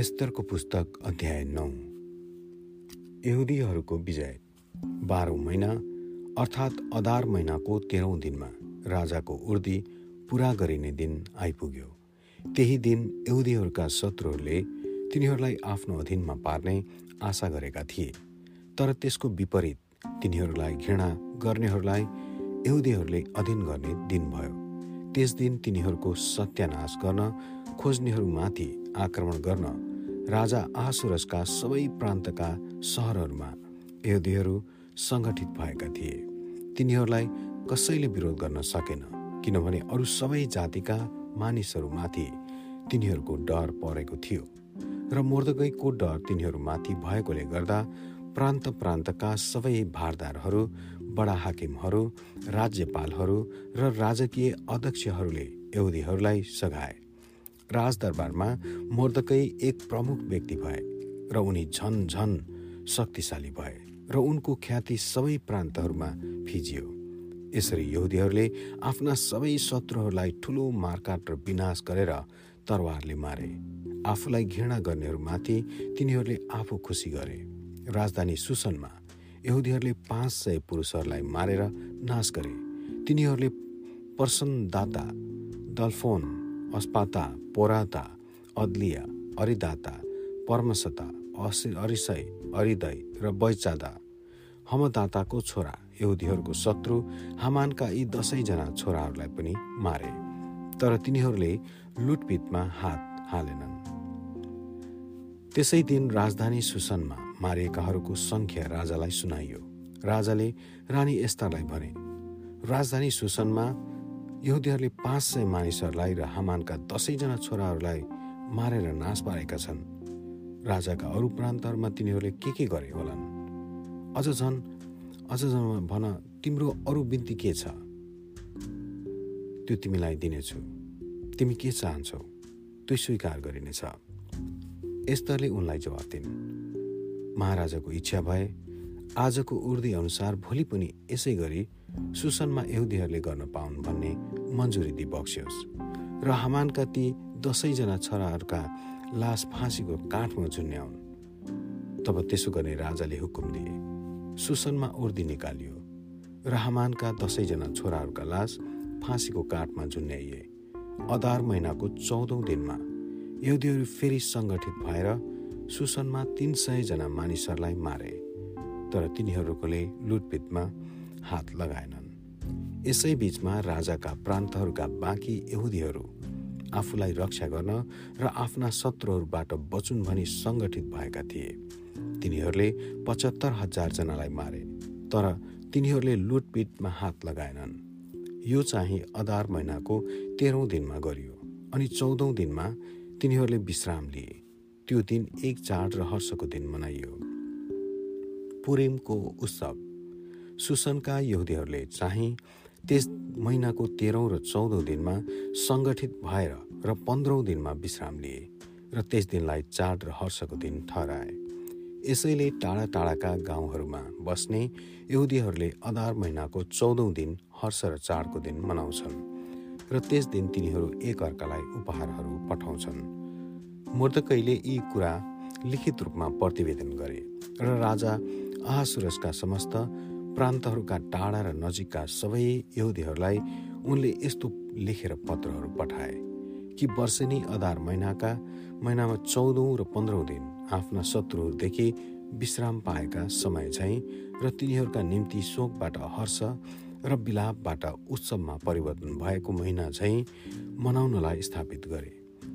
एस्तरको पुस्तक अध्याय नौ। यहुदीहरूको विजय। बाह्रौँ महिना अर्थात् अदार महिनाको तेह्रौँ दिनमा राजाको उर्दी पुरा गरिने दिन आइपुग्यो। त्यही दिन यहुदीहरूका शत्रुहरूले तिनीहरूलाई आफ्नो अधीनमा पार्ने आशा गरेका थिए। तर त्यसको विपरीत तिनीहरूलाई घृणा गर्नेहरूलाई यहुदीहरूले अधीन गर्ने दिन भयो। त्यस दिन तिनीहरूको सत्यानाश गर्न खोज्नेहरूमाथि आक्रमण गर्न राजा आसुरसका सबै प्रान्तका सहरहरूमा यहुदीहरू सङ्गठित भएका थिए। तिनीहरूलाई कसैले विरोध गर्न सकेन किनभने अरू सबै जातिका मानिसहरूमाथि तिनीहरूको डर परेको थियो र मोर्दगैको डर तिनीहरूमाथि भएकोले गर्दा प्रान्त प्रान्तका सबै भारदारहरू बडा हाकिमहरू राज्यपालहरू र राजकीय अध्यक्षहरूले यहुदीहरूलाई सघाए। राजदरबारमा मोर्दकै एक प्रमुख व्यक्ति भए र उनी झन झन शक्तिशाली भए र उनको ख्याति सबै प्रान्तहरूमा फिजियो। यसरी यहुदीहरूले आफ्ना सबै शत्रुहरूलाई ठुलो मार्काट र विनाश गरेर तरवारले मारे। आफूलाई घृणा गर्नेहरूमाथि तिनीहरूले आफू खुसी गरे। राजधानी सुसनमा यहुदीहरूले पाँच सय पुरुषहरूलाई मारेर नाश गरे। तिनीहरूले पर्सनदाता दल्फोन अस्पाता पोराता अदलिया अरिदाता पर्मसता अरिसय अरिदय र बैचादा। हमदाताको छोरा यहुदीहरूको शत्रु हामानका यी दसैँजना छोराहरूलाई पनि मारे तर तिनीहरूले लुटपिटमा हात हालेनन्। त्यसै दिन राजधानी सुसनमा मारिएकाहरूको सङ्ख्या राजालाई सुनाइयो। राजाले रानी एस्तालाई भने राजधानी सुसनमा यहुदीहरूले पाँच सय मानिसहरूलाई र हामानका दसैँजना छोराहरूलाई मारेर नाश पारेका छन्। राजाका अरू प्रान्तहरूमा तिनीहरूले के के गरे होलान्? अझ झन् अझ झन् भन तिम्रो अरू बिन्ती के छ? त्यो तिमीलाई दिनेछु। तिमी के चाहन्छौ? त्यो स्वीकार गरिनेछ। यस्तरले उनलाई जवाब दिन्। महाराजाको इच्छा भए आजको उर्दी अनुसार भोलि पनि यसै गरी सुसनमा यहुदीहरूले गर्न पाउन् भन्ने मन्जुरी दि बक्स्योस् र हमानका ती दसैँजना छोराहरूका लास फाँसीको काठमा झुन्याउन्। तब त्यसो गर्ने राजाले हुकुम दिए। सुसनमा उर्दी निकालियो। र हमानका दसैँजना छोराहरूका लास फाँसीको काठमा झुन्याइए। अदार महिनाको चौधौँ दिनमा यहुदीहरू फेरि सङ्गठित भएर सुसनमा तिन सयजना मानिसहरूलाई मारे। तर तिनीहरूकोले लुटपिटमा हात लगाएनन्। यसै बीचमा राजाका प्रान्तहरूका बाँकी यहुदीहरू आफूलाई रक्षा गर्न र आफ्ना शत्रुहरूबाट बचुन् भनी सङ्गठित भएका थिए। तिनीहरूले पचहत्तर हजारजनालाई मारे तर तिनीहरूले लुटपिटमा हात लगाएनन्। यो चाहिँ अदार महिनाको तेह्रौँ दिनमा गरियो अनि चौधौँ दिनमा तिनीहरूले विश्राम लिए। त्यो दिन एक चाड र हर्षको दिन मनाइयो। पुरेमको उत्सव। सुसनका यहुदीहरूले चाहिँ त्यस महिनाको तेह्रौँ र चौधौँ दिनमा सङ्गठित भएर र पन्ध्रौँ दिनमा विश्राम लिए र त्यस दिनलाई चाड र हर्षको दिन ठहराए। यसैले टाढा टाढाका गाउँहरूमा बस्ने यहुदीहरूले अदार महिनाको चौधौँ दिन हर्ष र चाडको दिन मनाउँछन् र त्यस दिन तिनीहरू एकअर्कालाई उपहारहरू पठाउँछन्। मूर्तकैले यी कुरा लिखित रूपमा प्रतिवेदन गरे र राजा आहासुरसका समस्त प्रान्तहरूका टाढा र नजिकका सबै यहुदीहरूलाई उनले यस्तो लेखेर पत्रहरू पठाए कि वर्षेनी अधार महिनाका महिनामा चौधौँ र पन्ध्रौँ दिन आफ्ना शत्रुहरूदेखि विश्राम पाएका समय चाहिँ र तिनीहरूका निम्ति शोकबाट हर्ष र विलापबाट उत्सवमा परिवर्तन भएको महिना चाहिँ मनाउनलाई स्थापित गरे।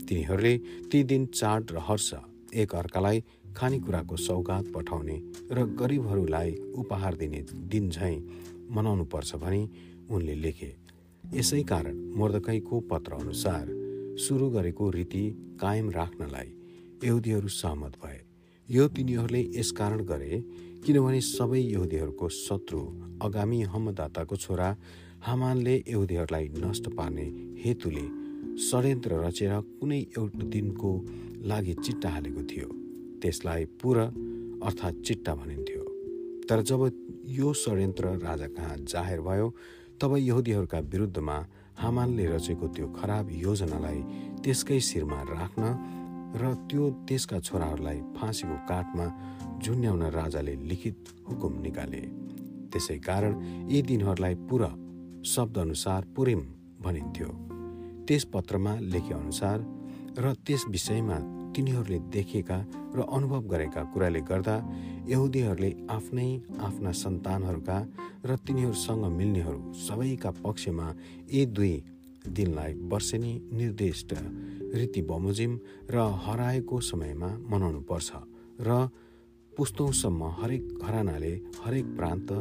तिनीहरूले ती दिन चाड र हर्ष एक अर्कालाई खानेकुराको सौगात पठाउने र गरिबहरूलाई उपहार दिने दिन झैँ मनाउनुपर्छ भनी उनले लेखे। यसै कारण मोर्दकैको पत्र अनुसार सुरु गरेको रीति कायम राख्नलाई यहुदीहरू सहमत भए। यो तिनीहरूले यसकारण गरे किनभने सबै यहुदीहरूको शत्रु अगामी हमदाताको छोरा हामानले यहुदीहरूलाई नष्ट पार्ने हेतुले षड्यन्त्र रचेर कुनै एउटा दिनको लागि चिट्टा हालेको थियो। त्यसलाई पुर अर्थात् चिट्टा भनिन्थ्यो। तर जब यो षड्यन्त्र राजा कहाँ जाहेर भयो तब यहुदीहरूका विरुद्धमा हामानले रचेको त्यो खराब योजनालाई त्यसकै शिरमा राख्न र त्यो त्यसका छोराहरूलाई फाँसीको काठमा झुन्ड्याउन राजाले लिखित हुकुम निकाले। त्यसै कारण यी दिनहरूलाई पुरा शब्दअनुसार पुरिम भनिन्थ्यो। त्यस पत्रमा लेखेअनुसार र त्यस विषयमा तिनीहरूले देखेका र अनुभव गरेका कुराले गर्दा यहुदीहरूले आफ्नै आफ्ना सन्तानहरूका र तिनीहरूसँग मिल्नेहरू सबैका पक्षमा यी दुई दिनलाई वर्षेनी निर्दिष्ट रीति बमोजिम र हराएको समयमा मनाउनु पर्छ र पुस्तौँसम्म हरेक घरानाले हरेक प्रान्त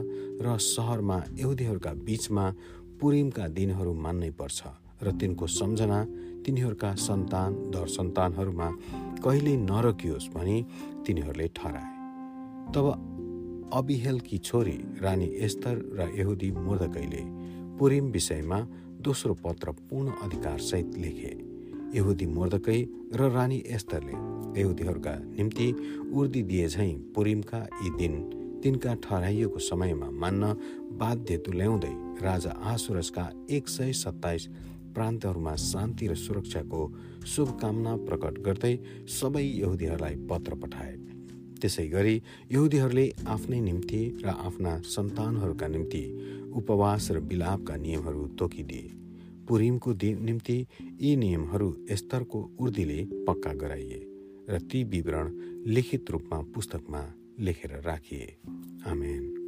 र सहरमा यहुदीहरूका बीचमा पुरिमका दिनहरू मान्नै पर्छ। र तिनको सम्झना तिनीहरूका सन्तान दर सन्तानहरूमा कहिल्यै नरोकियोस् भनी तिनीहरूले ठहराए। तब अबिहेलकी छोरी रानी एस्तर र यहुदी मुर्दकैले पुरिम विषयमा दोस्रो पत्र पूर्ण अधिकारसहित लेखे। यहुदी मुर्दकै र रानी एस्तरले यहुदीहरूका निम्ति उर्दी दिए झैँ पुरिमका यी दिन तिनका ठहराइएको समयमा मान्न बाध्य तुल्याउँदै राजा आसुरसका एक सय सत्ताइस प्रान्तहरूमा शान्ति र सुरक्षाको शुभकामना प्रकट गर्दै सबै यहुदीहरूलाई पत्र पठाए। त्यसै गरी यहुदीहरूले आफ्नै निम्ति र आफ्ना सन्तानहरूका निम्ति उपवास र विलापका नियमहरू तोकिदिए। पुरिमको निम्ति यी नियमहरू स्तरको उर्दीले पक्का गराइए र ती विवरण लिखित रूपमा पुस्तकमा लेखेर राखिए। आमेन।